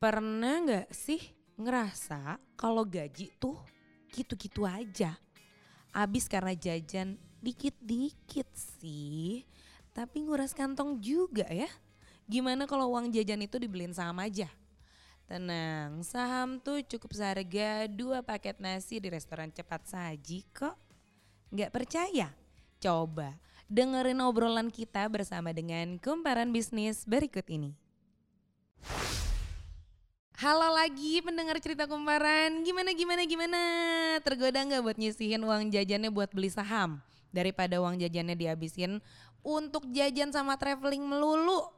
Pernah nggak sih ngerasa kalau gaji tuh gitu-gitu aja? Abis karena jajan dikit-dikit sih, tapi nguras kantong juga ya. Gimana kalau uang jajan itu dibeliin saham aja? Tenang, saham tuh cukup seharga dua paket nasi di restoran cepat saji kok. Nggak percaya? Coba dengerin obrolan kita bersama dengan kumparan bisnis berikut ini. Halo lagi pendengar cerita kumparan, gimana gimana gimana? Tergoda nggak buat nyisihin uang jajannya buat beli saham? Daripada uang jajannya dihabisin untuk jajan sama traveling melulu.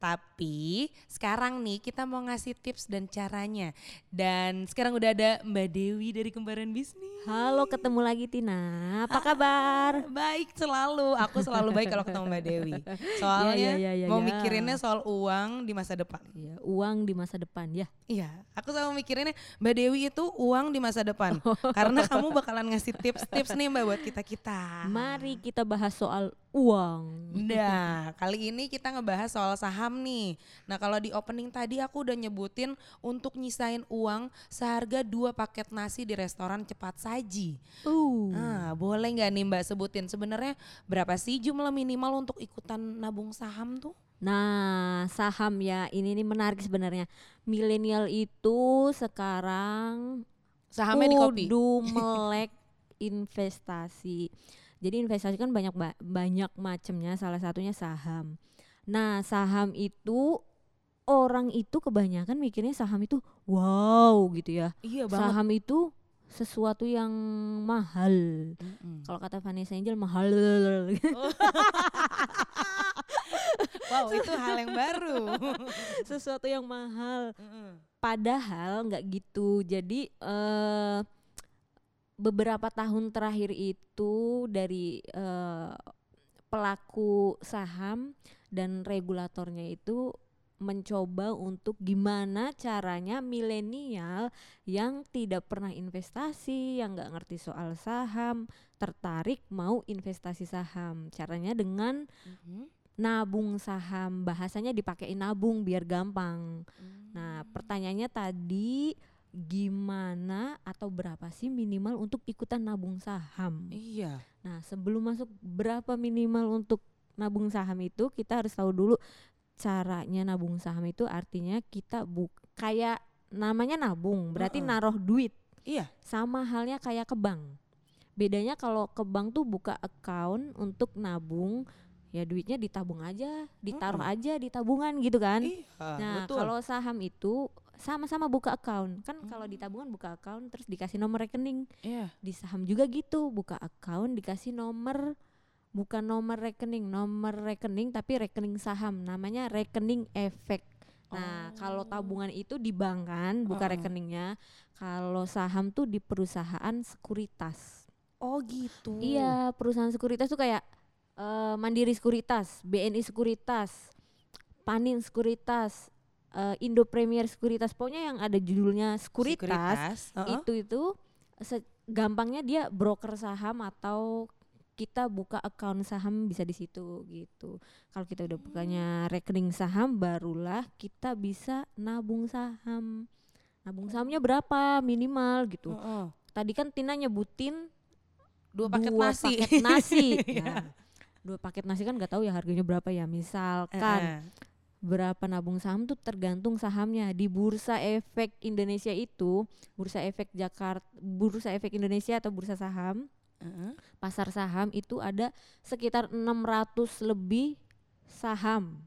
Tapi sekarang nih kita mau ngasih tips dan caranya. Dan sekarang udah ada Mbak Dewi dari Kembaran Bisnis. Halo, ketemu lagi Tina. Apa kabar? Baik selalu, aku selalu baik kalau ketemu Mbak Dewi. Soalnya Ya, ya, ya, mau ya. mikirinnya soal uang di masa depan. Ya, uang di masa depan ya. Iya, aku selalu mikirinnya Mbak Dewi itu uang di masa depan. Karena kamu bakalan ngasih tips-tips nih Mbak buat kita-kita. Mari kita bahas soal uang. Nah, kali ini kita ngebahas soal saham nih. Nah, kalau di opening tadi aku udah nyebutin untuk nyisain uang seharga dua paket nasi di restoran cepat saji. Uh. Nah, boleh nggak nih Mbak sebutin sebenarnya berapa sih jumlah minimal untuk ikutan nabung saham tuh? Nah, saham ya, ini nih menarik sebenarnya. Milenial itu sekarang Sahamnya di kopi. melek investasi. Jadi investasi kan banyak ba- banyak macamnya, salah satunya saham. Nah, saham itu orang itu kebanyakan mikirnya saham itu wow gitu ya. Iya banget. Saham itu sesuatu yang mahal. Mm-mm. Kalau kata Vanessa Angel mahal. Wow, itu hal yang baru. sesuatu yang mahal. Mm-mm. Padahal nggak gitu. Jadi eh beberapa tahun terakhir itu dari eh, pelaku saham dan regulatornya itu mencoba untuk gimana caranya milenial yang tidak pernah investasi, yang nggak ngerti soal saham, tertarik mau investasi saham. Caranya dengan Mhm. nabung saham, bahasanya dipakein nabung biar gampang. Nah, pertanyaannya tadi gimana atau berapa sih minimal untuk ikutan nabung saham? Iya. Nah, sebelum masuk berapa minimal untuk nabung saham itu, kita harus tahu dulu caranya nabung saham itu artinya kita bu kayak namanya nabung, berarti Heeh. naruh duit. Iya. Sama halnya kayak ke bank. Bedanya kalau ke bank tuh buka account untuk nabung, ya duitnya ditabung aja, ditaruh aja di tabungan gitu kan. Iya, Nah, kalau saham itu sama-sama buka account. Kan kalau di tabungan buka account terus dikasih nomor rekening. Iya. Di saham juga gitu, buka account dikasih nomor bukan nomor rekening, nomor rekening tapi rekening saham. Namanya rekening efek. Nah, kalau tabungan itu di bank kan, buka Heeh. rekeningnya. Kalau saham tuh di perusahaan sekuritas. Oh gitu. Iya, perusahaan sekuritas tuh kayak eh, Mandiri Sekuritas, BNI Sekuritas, Panin Sekuritas, eh, Indo Premier Sekuritas. Pokoknya yang ada judulnya sekuritas, itu itu se- gampangnya dia broker saham atau kita buka account saham bisa di situ gitu. Kalau kita udah bukanya rekening saham barulah kita bisa nabung saham. Nabung sahamnya berapa minimal gitu. Heeh. Tadi kan Tina nyebutin Dua paket dua nasi. paket nasi. Nah, dua paket nasi kan nggak tahu ya harganya berapa ya. Misalkan Heeh. Berapa nabung saham tuh tergantung sahamnya. Di Bursa Efek Indonesia itu, Bursa Efek Jakarta, Bursa Efek Indonesia atau Bursa Saham, Heeh. pasar saham itu ada sekitar 600 lebih saham.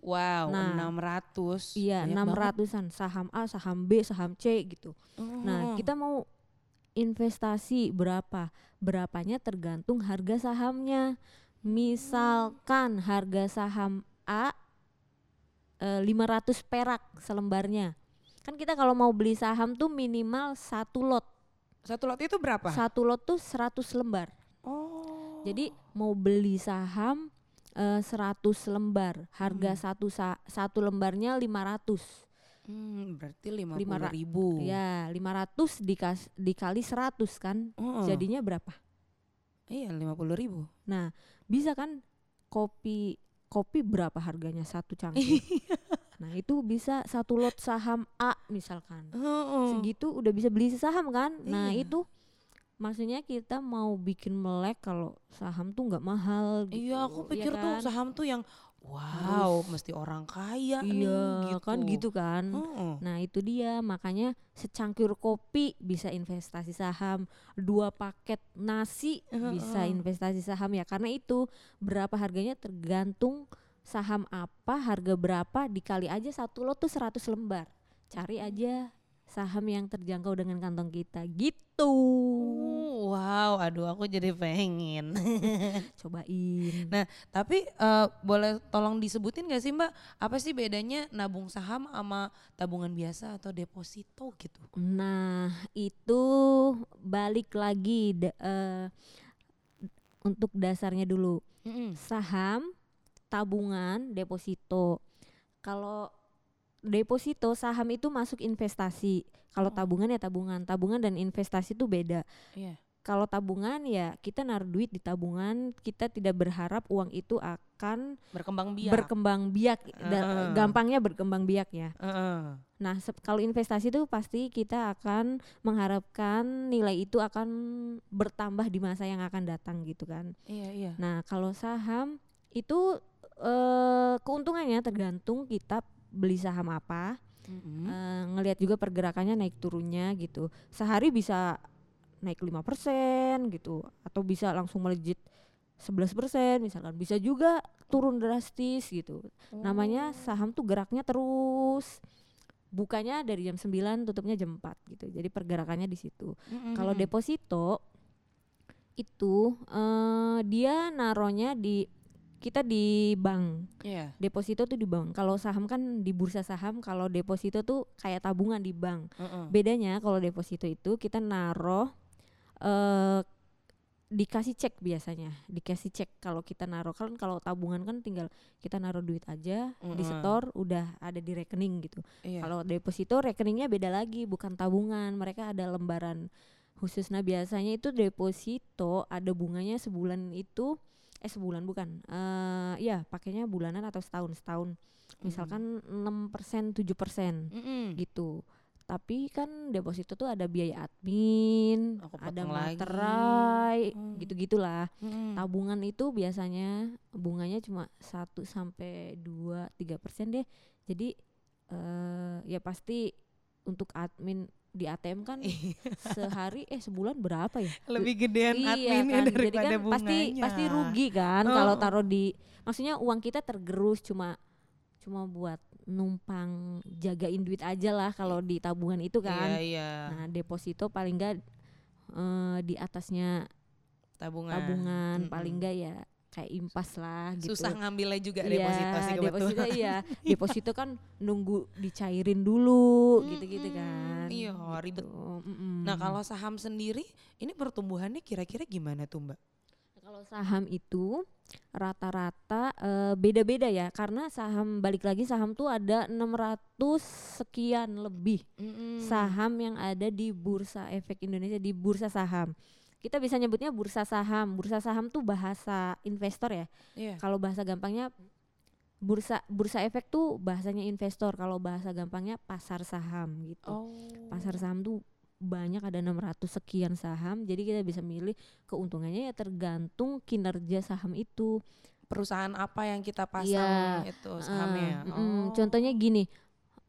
Wow, Nah, 600. Iya, Banyak banget. 600-an saham A, saham B, saham C gitu. Nah, Oh. kita mau investasi berapa? Berapanya tergantung harga sahamnya. Misalkan harga saham A eh, 500 perak selembarnya. Kan kita kalau mau beli saham tuh minimal satu lot. Satu lot itu berapa? Satu lot tuh 100 lembar. oh. Jadi mau beli saham eh, 100 lembar. Harga satu sa- satu lembarnya 500. Hmm, berarti lima Lima puluh ribu. Ya, 500 dikas dikali 100 kan. Oh. Jadinya berapa? Iya, lima puluh ribu. Nah, bisa kan kopi kopi berapa harganya satu cangkir? nah, Nah, itu bisa satu lot saham A misalkan. Heeh. Segitu udah bisa beli saham kan? Nah, Iya. itu maksudnya kita mau bikin melek kalau saham tuh nggak mahal gitu. Iya, aku ya pikir tuh kan? saham tuh yang wow, mesti orang kaya nih Iya, gitu. kan gitu kan. Heeh. Nah itu dia makanya secangkir kopi bisa investasi saham, dua paket nasi bisa Heeh. investasi saham ya karena itu berapa harganya tergantung saham apa harga berapa dikali aja satu lot tuh 100 lembar cari aja saham yang terjangkau dengan kantong kita gitu Oh, wow, aduh aku jadi pengen. cobain Nah, tapi eh, boleh tolong disebutin gak sih Mbak, apa sih bedanya nabung saham sama tabungan biasa atau deposito gitu? Nah, itu balik lagi da- eh, untuk dasarnya dulu. Mm-mm. Saham, tabungan, deposito. Kalau deposito saham itu masuk investasi. Kalau Oh. tabungan ya tabungan. Tabungan dan investasi itu beda. Iya. Kalau tabungan ya kita naruh duit di tabungan, kita tidak berharap uang itu akan Berkembang biak. berkembang biak. Heeh. gampangnya berkembang biak ya. Heeh. Nah, kalau investasi itu pasti kita akan mengharapkan nilai itu akan bertambah di masa yang akan datang gitu kan. Iya, iya. Nah, kalau saham itu eh, keuntungannya tergantung kita beli saham apa, Mm-mm. eh, ngelihat juga pergerakannya naik turunnya gitu. Sehari bisa naik 5% gitu atau bisa langsung melejit 11% misalkan. Bisa juga turun drastis gitu. Namanya saham tuh geraknya terus. Bukanya dari jam 9 tutupnya jam 4 gitu. Jadi pergerakannya di situ. Mm-mm. Kalau deposito itu eh, dia naronya di kita di bank. Iya. Deposito tuh di bank. Kalau saham kan di bursa saham, kalau deposito tuh kayak tabungan di bank. Heeh. Bedanya kalau deposito itu kita naruh eh dikasih cek biasanya, dikasih cek kalau kita naruh kan kalau tabungan kan tinggal kita naruh duit aja, di Mm-mm. setor udah ada di rekening gitu. Iya. Kalau deposito rekeningnya beda lagi, bukan tabungan. Mereka ada lembaran khusus. Nah, biasanya itu deposito ada bunganya sebulan itu eh sebulan bukan. Eh ya, pakainya bulanan atau setahun, setahun. Misalkan 6%, 7% Mm-mm. gitu. Tapi kan deposito tuh ada biaya admin, Aku ada materai, Hmm. gitu-gitulah. Mm-mm. Tabungan itu biasanya bunganya cuma 1 sampai 2 3% deh. Jadi eh ya pasti untuk admin di ATM kan Iya. sehari eh sebulan berapa ya? Lebih gedean iya adminnya kan. Jadi daripada kan bunganya. pasti pasti rugi kan kalau Oh. taruh di maksudnya uang kita tergerus cuma cuma buat numpang jagain duit aja lah kalau di tabungan itu kan. Iya, iya. Nah, deposito paling enggak eh, di atasnya tabungan. tabungan Mm-mm. paling enggak ya kayak impas lah gitu. Susah ngambilnya juga Iya, deposito sih kebetulan. deposito iya. deposito kan nunggu dicairin dulu gitu-gitu Mm-mm, kan. iya, ribet. Gitu, mm-mm. Nah kalau saham sendiri ini pertumbuhannya kira-kira gimana tuh mbak? Kalau saham itu rata-rata eh, beda-beda ya karena saham balik lagi saham tuh ada 600 sekian lebih saham yang ada di Bursa Efek Indonesia di bursa saham. Kita bisa nyebutnya bursa saham. Bursa saham tuh bahasa investor ya. Iya. Kalau bahasa gampangnya bursa bursa efek tuh bahasanya investor. Kalau bahasa gampangnya pasar saham gitu. Oh. Pasar saham tuh banyak ada 600 sekian saham. Jadi kita bisa milih keuntungannya ya tergantung kinerja saham itu. Perusahaan apa yang kita pasang Iya. itu sahamnya? Mm-mm. Oh. Contohnya gini.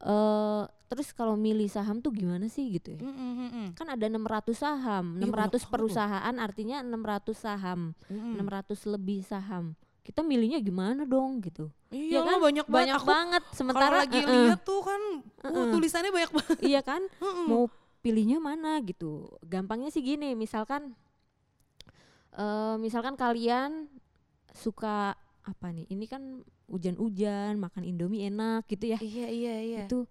Eh terus kalau milih saham tuh gimana sih gitu ya? Mm-mm, mm-mm. Kan ada 600 saham, Iya, 600 banyak banget. perusahaan artinya 600 saham, Mm-mm. 600 lebih saham. Kita milihnya gimana dong gitu? Iya Ya kan? banyak banget. Banyak Aku banget. kalau Sementara lagi eh-eh, lihat tuh kan uh, Eh-eh. tulisannya banyak banget. iya kan? Mm-mm. Mau pilihnya mana gitu. Gampangnya sih gini, misalkan eh misalkan kalian suka apa nih? Ini kan hujan-hujan, makan Indomie enak gitu ya. Iya iya iya. Itu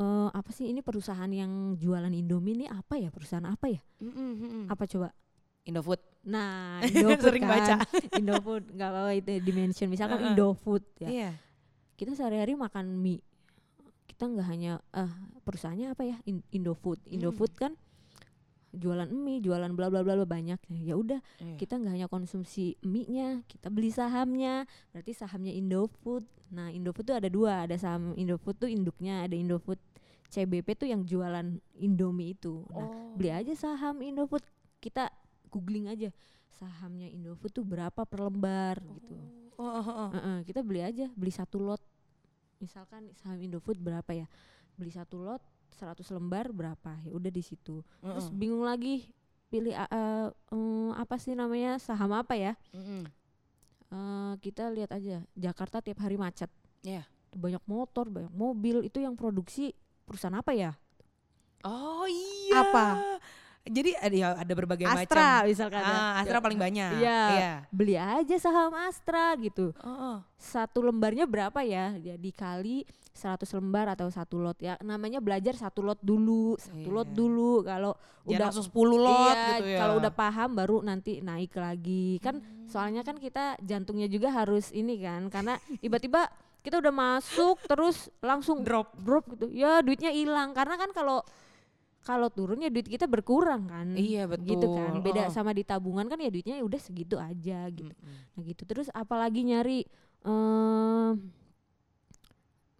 eh apa sih ini perusahaan yang jualan Indomie ini apa ya? Perusahaan apa ya? Mm-mm, mm-mm. Apa coba? Indofood. Nah, Indofood Sering kan. baca. Indofood nggak apa-apa itu dimension. Misalkan Heeh. Indofood ya. Iya. Kita sehari-hari makan mie. Kita nggak hanya eh perusahaannya apa ya? In- Indofood. Indofood kan jualan mie, jualan bla bla bla bla banyak. Ya udah, Iya. kita nggak hanya konsumsi mie-nya, kita beli sahamnya. Berarti sahamnya Indofood. Nah, Indofood tuh ada dua, ada saham Indofood tuh induknya, ada Indofood CBP tuh yang jualan Indomie itu. Nah, Oh. beli aja saham Indofood. Kita googling aja sahamnya Indofood tuh berapa per lembar gitu. Oh, oh, oh, oh. Heeh, kita beli aja, beli satu lot. Misalkan saham Indofood berapa ya? Beli satu lot 100 lembar berapa? Ya udah di situ. Terus Mm-mm. bingung lagi pilih uh, uh, em, apa sih namanya saham apa ya? Mm-mm. Eh, kita lihat aja Jakarta tiap hari macet. Iya. Banyak motor, banyak mobil. Itu yang produksi perusahaan apa ya? Oh iya. Apa? Jadi ada ya ada berbagai Astra macam. misalkan. ya. Ah, Astra paling banyak. Iya. Iya. Beli aja saham Astra gitu. Oh, oh. Satu lembarnya berapa ya? Ya dikali 100 lembar atau satu lot ya. Namanya belajar satu lot dulu, satu lot Iya. dulu. Kalau udah langsung 10 lot iya, gitu ya. Kalau udah paham baru nanti naik lagi. Kan soalnya kan kita jantungnya juga harus ini kan karena tiba-tiba kita udah masuk terus langsung drop. drop gitu. Ya duitnya hilang karena kan kalau kalau turunnya duit kita berkurang kan. Iya Gitu kan. betul. Beda Oh. sama di tabungan kan ya duitnya udah segitu aja gitu. Mm-mm. Nah gitu. Terus apalagi nyari em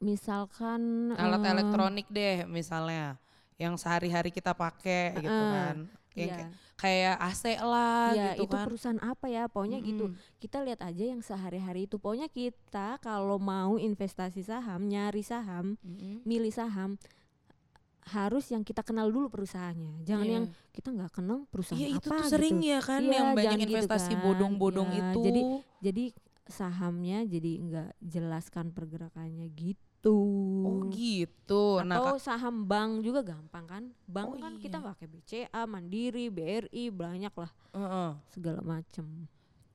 misalkan Alat eh, elektronik deh misalnya yang sehari-hari kita pakai gitu Heeh. kan. Yang iya. kayak- AC lah ya gitu itu kan. perusahaan apa ya pokoknya gitu Mm-mm. kita lihat aja yang sehari-hari itu pokoknya kita kalau mau investasi saham nyari saham Mm-mm. milih saham harus yang kita kenal dulu perusahaannya jangan Iya. yang kita nggak kenal perusahaan itu apa tuh sering gitu ya kan Iya, yang banyak gitu investasi kan. bodong-bodong Ya, itu. jadi jadi sahamnya jadi nggak jelaskan pergerakannya gitu oh gitu. Nah, atau saham bank juga gampang kan bank Oh, kan kita iya. pakai BCA Mandiri BRI banyak lah Kak- heeh. segala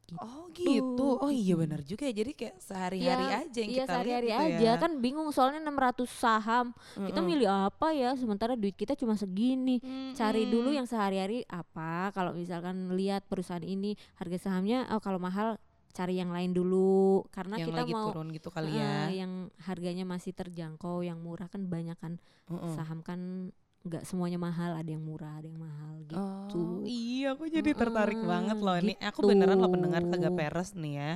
macem Oh gitu. Oh iya benar juga ya. Jadi kayak sehari-hari Iya, aja yang iya kita sehari-hari gitu aja ya. kan bingung soalnya 600 saham kita Mm-mm. milih apa ya sementara duit kita cuma segini cari dulu Mm-mm. yang sehari-hari apa kalau misalkan lihat perusahaan ini harga sahamnya oh kalau mahal cari yang lain dulu karena yang kita lagi mau turun gitu kali eh, ya. yang harganya masih terjangkau yang murah kan banyak kan Heeh. saham kan nggak semuanya mahal ada yang murah ada yang mahal gitu Oh iya aku jadi tertarik Mm-mm, banget loh ini aku gitu. beneran lo pendengar kagak peres nih ya.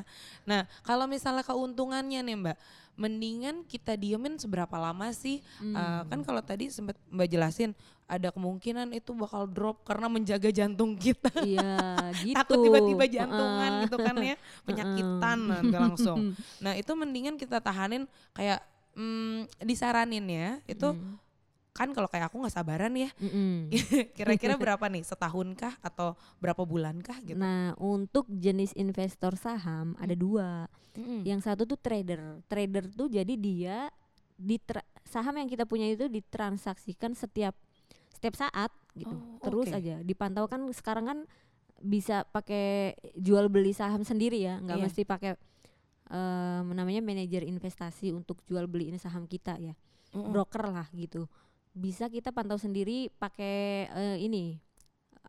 Nah kalau misalnya keuntungannya nih mbak, mendingan kita diemin seberapa lama sih? Hmm. Eh, kan kalau tadi sempat mbak jelasin ada kemungkinan itu bakal drop karena menjaga jantung kita. iya gitu Takut tiba-tiba jantungan Heeh. gitu kan ya, penyakitan nanti langsung. Nah itu mendingan kita tahanin kayak mm, disaranin ya itu Mm. Kan kalau kayak aku nggak sabaran ya kira-kira berapa nih setahunkah atau berapa bulankah gitu Nah, untuk jenis investor saham ada dua. Mm-mm. Yang satu tuh trader. Trader tuh jadi dia di tra- saham yang kita punya itu ditransaksikan setiap setiap saat gitu. Oh, Terus oke. aja dipantau kan sekarang kan bisa pakai jual beli saham sendiri ya, nggak Iya. mesti pakai eh, namanya manajer investasi untuk jual beliin saham kita ya. Mm-mm. Broker lah gitu. Bisa kita pantau sendiri pakai eh, ini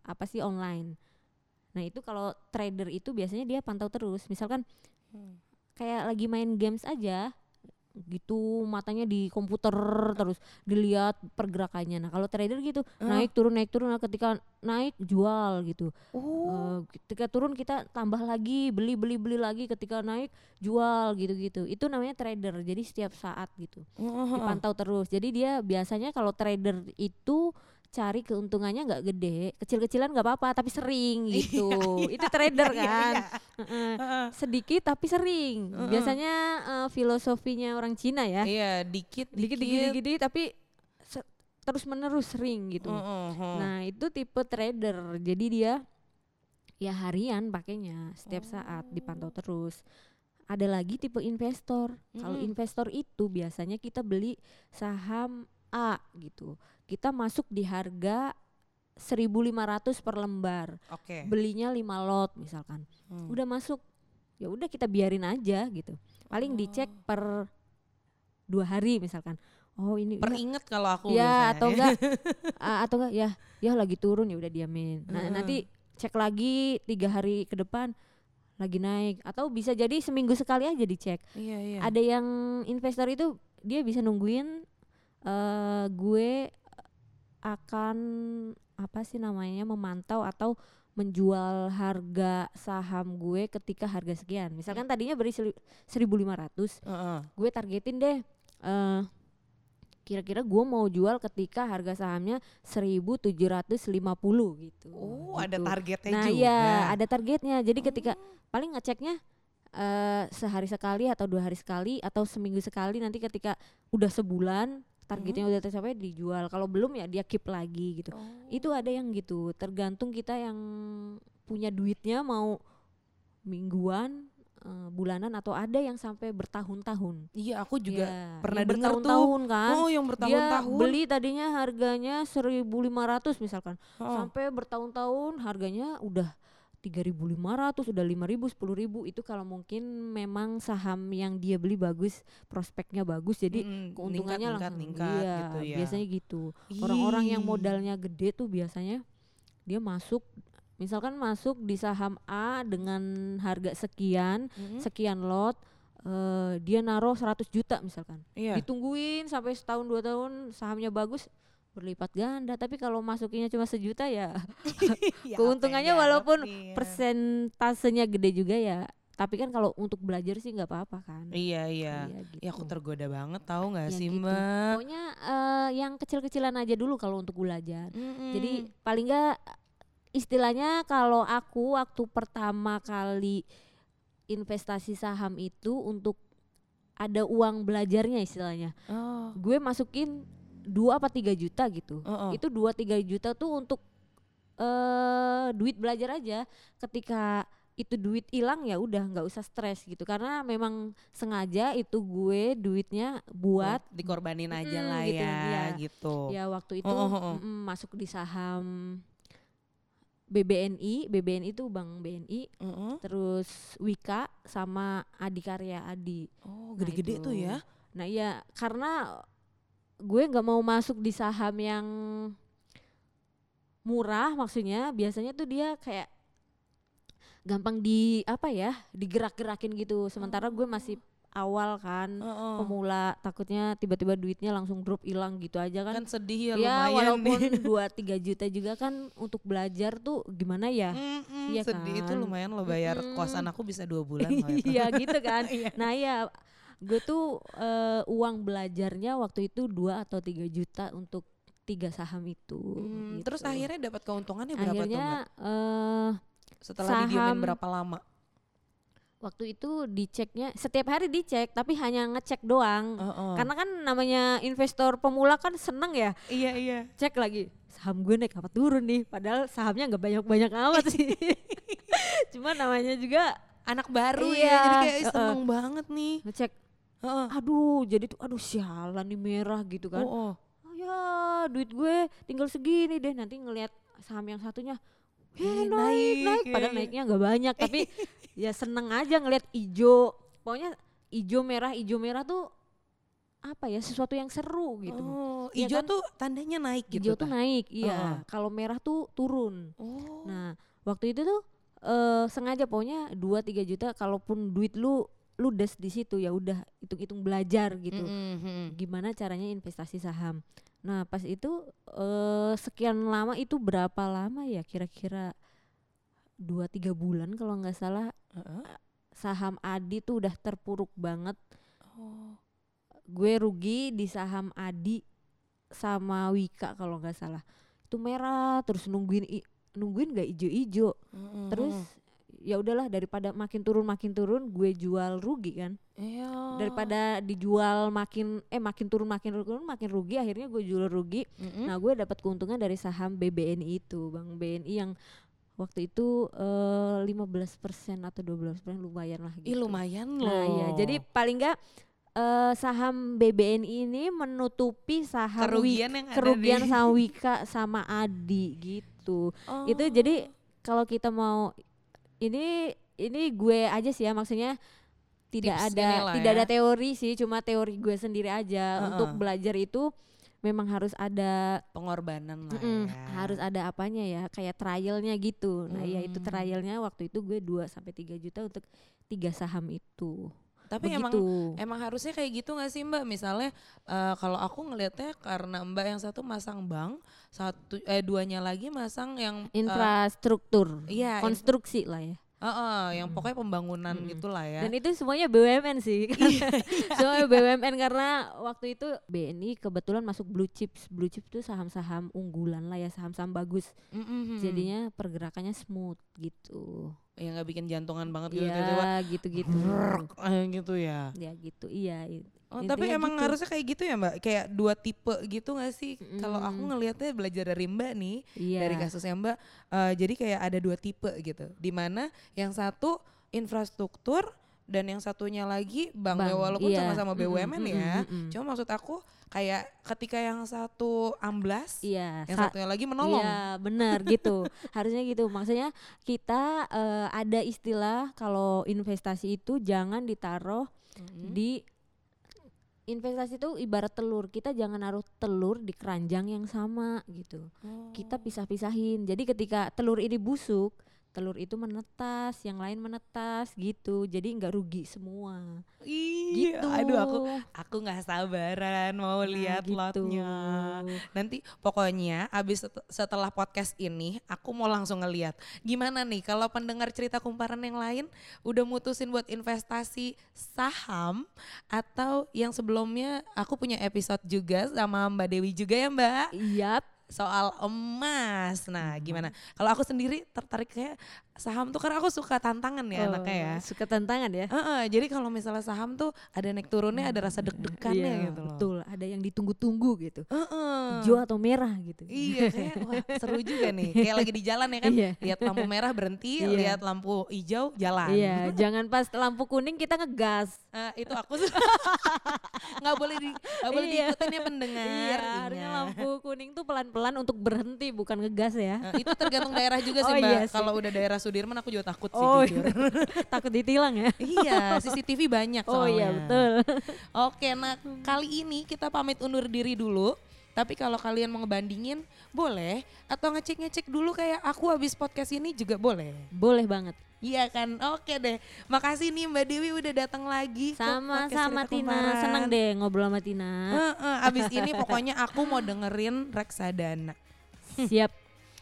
apa sih online. Nah, itu kalau trader itu biasanya dia pantau terus. Misalkan Hmm. kayak lagi main games aja gitu matanya di komputer terus dilihat pergerakannya. Nah kalau trader gitu Ah. naik turun naik turun nah ketika naik jual gitu. Oh, Eh, ketika turun kita tambah lagi beli beli beli lagi ketika naik jual gitu gitu. Itu namanya trader jadi setiap saat gitu. Heeh. dipantau terus. Jadi dia biasanya kalau trader itu cari keuntungannya nggak gede kecil-kecilan nggak apa-apa tapi sering gitu itu trader Iya, kan iya. Heeh Heeh. sedikit tapi sering. Biasanya eh, filosofinya orang Cina ya. Iya, dikit Dikit dikit dikit, dikit, tapi terus menerus sering gitu. Nah, itu tipe trader. Jadi dia ya harian pakainya setiap saat dipantau terus. Ada lagi tipe investor. Kalau Mm-mm. investor itu biasanya kita beli saham A gitu. Kita masuk di harga 1.500 per lembar. Oke. Belinya 5 lot misalkan Hmm. udah masuk ya udah kita biarin aja gitu paling dicek Oh. per dua hari misalkan oh ini ya, Peringet kalau aku ya atau enggak ah, atau enggak ya ya lagi turun ya udah diamin nah Heeh. nanti cek lagi tiga hari ke depan lagi naik atau bisa jadi seminggu sekali aja dicek Iya, iya. ada yang investor itu dia bisa nungguin eh gue akan apa sih namanya memantau atau menjual harga saham gue ketika harga sekian. Misalkan tadinya beri seli- 1.500, Heeh. gue targetin deh eh kira-kira gue mau jual ketika harga sahamnya 1.750 gitu. Oh, ada gitu. targetnya Nah, juga. iya, ada targetnya. Jadi ketika paling ngeceknya eh sehari sekali atau dua hari sekali atau seminggu sekali nanti ketika udah sebulan targetnya udah tercapai dijual. Kalau belum ya dia keep lagi gitu. Oh. Itu ada yang gitu. Tergantung kita yang punya duitnya mau mingguan, eh, bulanan atau ada yang sampai bertahun-tahun. Iya, aku juga Iya, pernah dengar tuh. bertahun-tahun kan. Oh, yang dia bertahun-tahun. beli tadinya harganya 1.500 misalkan Oh. sampai bertahun-tahun harganya udah 3.500 udah 5.000 10.000 itu kalau mungkin memang saham yang dia beli bagus prospeknya bagus jadi Mm-mm, keuntungannya ningkat, langsung ningkat, iya, gitu ya. biasanya gitu orang-orang yang modalnya gede tuh biasanya dia masuk misalkan masuk di saham A dengan harga sekian Mm-mm. sekian lot eh, dia naruh 100 juta misalkan Iya. ditungguin sampai setahun dua tahun sahamnya bagus berlipat ganda tapi kalau masukinnya cuma sejuta ya Ya, keuntungannya walaupun persentasenya gede juga ya tapi kan kalau untuk belajar sih nggak apa-apa kan Iya, iya. gitu. Ya aku tergoda banget tahu nggak Ya sih, gitu. Mbak? pokoknya eh, yang kecil-kecilan aja dulu kalau untuk belajar Mm-mm. jadi paling nggak istilahnya kalau aku waktu pertama kali investasi saham itu untuk ada uang belajarnya istilahnya oh. gue masukin dua apa tiga juta gitu Oh, oh. itu dua tiga juta tuh untuk eh duit belajar aja ketika itu duit hilang ya udah nggak usah stres gitu karena memang sengaja itu gue duitnya buat dikorbanin aja Mm-mm, lah gitu, ya, iya. gitu. ya waktu itu Oh, oh, oh. mm-mm, masuk di saham BBNI BBNI itu Bank BNI Mm-mm. terus Wika sama Adikarya Adi Oh, Nah, gede-gede itu. tuh ya. Nah iya karena gue nggak mau masuk di saham yang murah maksudnya biasanya tuh dia kayak gampang di apa ya digerak-gerakin gitu sementara gue masih awal kan Heeh. pemula takutnya tiba-tiba duitnya langsung drop hilang gitu aja kan, Kan sedih ya, ya walaupun dua tiga juta juga kan untuk belajar tuh gimana ya Mm-mm, Iya sedih itu kan? lumayan lo bayar Mm-mm. kosan aku bisa dua bulan itu. iya gitu kan Iya. nah ya gue tuh eh, uang belajarnya waktu itu dua atau tiga juta untuk tiga saham itu Hmm, gitu. Terus akhirnya dapat keuntungannya berapa tuh akhirnya eh, Setelah didiemin saham- berapa lama? waktu itu diceknya setiap hari dicek tapi hanya ngecek doang Heeh. karena kan namanya investor pemula kan seneng ya iya iya. cek lagi saham gue naik apa turun nih padahal sahamnya nggak banyak banyak amat sih cuma namanya juga Anak baru ya, Iya, jadi kayak "Ih, heeh. seneng banget nih. ngecek Heeh. aduh jadi tuh aduh sialan nih merah gitu kan Oh, oh. oh ya duit gue tinggal segini deh nanti ngelihat saham yang satunya Eh, naik naik, naik padahal naiknya nggak banyak tapi ya seneng aja ngelihat ijo pokoknya ijo merah ijo merah tuh apa ya sesuatu yang seru gitu Oh, hijau kan? tuh tandanya naik ijo gitu. tuh tah? naik iya kalau merah tuh turun Oh. nah waktu itu tuh eh sengaja pokoknya 2 3 juta kalaupun duit lu lu des di situ ya udah hitung-hitung belajar gitu Mm-mm, gimana caranya investasi saham. Nah pas itu eh sekian lama itu berapa lama ya kira-kira dua tiga bulan kalau nggak salah Heeh. saham Adi tuh udah terpuruk banget. Oh. Gue rugi di saham Adi sama Wika kalau nggak salah. Itu merah terus nungguin nungguin nggak ijo-ijo. Mm-mm. Terus ya udahlah daripada makin turun makin turun gue jual rugi kan. Iya. daripada dijual makin eh makin turun makin turun makin rugi akhirnya gue jual rugi Mm-mm. nah gue dapat keuntungan dari saham BBNI itu bang BNI yang waktu itu eh 15% atau 12% lumayan lah Ih gitu. lumayan loh. nah iya jadi paling enggak eh saham BBNI ini menutupi saham kerugian yang kerugian sama Wika sama Adi gitu Oh. itu jadi kalau kita mau ini ini gue aja sih ya maksudnya tidak Tips ada tidak ya. ada teori sih cuma teori gue sendiri aja Heeh. untuk belajar itu memang harus ada pengorbanan lah mm-mm, ya. harus ada apanya ya kayak trialnya gitu nah ya itu Mm. trialnya waktu itu gue 2 sampai tiga juta untuk tiga saham itu Tapi emang begitu. emang harusnya kayak gitu gak sih Mbak? Misalnya eh, kalau aku ngelihatnya karena Mbak yang satu masang bank, satu eh duanya lagi masang yang eh, infrastruktur, iya, konstruksi lah ya. Heeh, yang pokoknya pembangunan Mm. gitulah ya. Dan itu semuanya BUMN sih. Iya, semuanya BUMN karena waktu itu BNI kebetulan masuk blue chips. Blue chips itu saham-saham unggulan lah ya, saham-saham bagus. Mm-mm. Jadinya pergerakannya smooth gitu. Ya nggak bikin jantungan banget gitu gitu-gitu. brrrk, eh, gitu ya. Ya gitu. Iya. Oh, tapi emang gitu. harusnya kayak gitu ya Mbak? Kayak dua tipe gitu gak sih? Kalau aku Mm. ngelihatnya belajar dari Mbak nih, Iya. dari kasusnya Mbak, eh, jadi kayak ada dua tipe gitu. Di mana yang satu infrastruktur dan yang satunya lagi bank, ya Bank, walaupun iya. sama-sama BUMN ya. mm-mm, mm-mm. Cuma maksud aku kayak ketika yang satu amblas, Iya. yang sa- satunya lagi menolong. Iya benar gitu harusnya gitu maksudnya kita eh, ada istilah kalau investasi itu jangan ditaruh Mm-mm. di investasi itu ibarat telur kita jangan naruh telur di keranjang yang sama gitu kita Oh. pisah-pisahin jadi ketika telur ini busuk telur itu menetas yang lain menetas gitu. Jadi nggak rugi semua. Iya, gitu. aduh aku aku nggak sabaran mau Nah, lihat gitu. lotnya. Nanti pokoknya abis set- setelah podcast ini aku mau langsung ngeliat. Gimana nih kalau pendengar cerita kumparan yang lain udah mutusin buat investasi saham atau yang sebelumnya aku punya episode juga sama Mbak Dewi juga ya Mbak? Yap, soal emas. Nah gimana? Kalau aku sendiri tertarik kayak saham tuh karena aku suka tantangan ya anaknya ya. Oh, Suka tantangan ya. Heeh, jadi kalau misalnya saham tuh ada naik turunnya ada rasa deg-degannya Iya, gitu loh. Betul, ada yang ditunggu-tunggu gitu. Heeh. Hijau atau merah gitu. Iya kayak wah seru juga nih. Kayak lagi di jalan ya kan. Iya. Lihat lampu merah berhenti, Iya. lihat lampu hijau jalan. Iya, jangan pas lampu kuning kita ngegas. Eh, itu aku nggak boleh di nggak boleh Iya. diikutin ya pendengar. Iya, harusnya ingat. lampu kuning tuh pelan-pelan untuk berhenti bukan ngegas ya. Eh, itu tergantung daerah juga sih Oh, mbak. iya. Kalau udah daerah Sudirman aku juga takut sih Oh, jujur. Takut ditilang ya. iya, CCTV banyak soalnya. Oh iya, betul. Oke, nah kali ini kita pamit undur diri dulu. Tapi kalau kalian mau ngebandingin boleh atau ngecek-ngecek dulu kayak aku habis podcast ini juga boleh. Boleh banget. Iya kan? Oke deh. Makasih nih Mbak Dewi udah datang lagi Sama-sama Cerita Tina, Kumparan. senang deh ngobrol sama Tina. Heeh, abis ini pokoknya aku mau dengerin reksadana. Siap.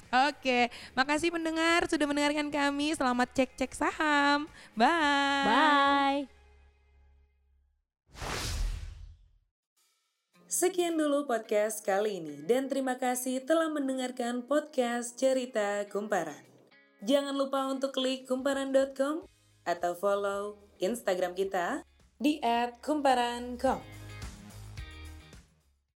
Oke, makasih pendengar sudah mendengarkan kami. Selamat cek-cek saham. Bye. Bye. Sekian dulu podcast kali ini dan terima kasih telah mendengarkan podcast Cerita Kumparan. Jangan lupa untuk klik kumparan.com atau follow Instagram kita di @kumparan.com.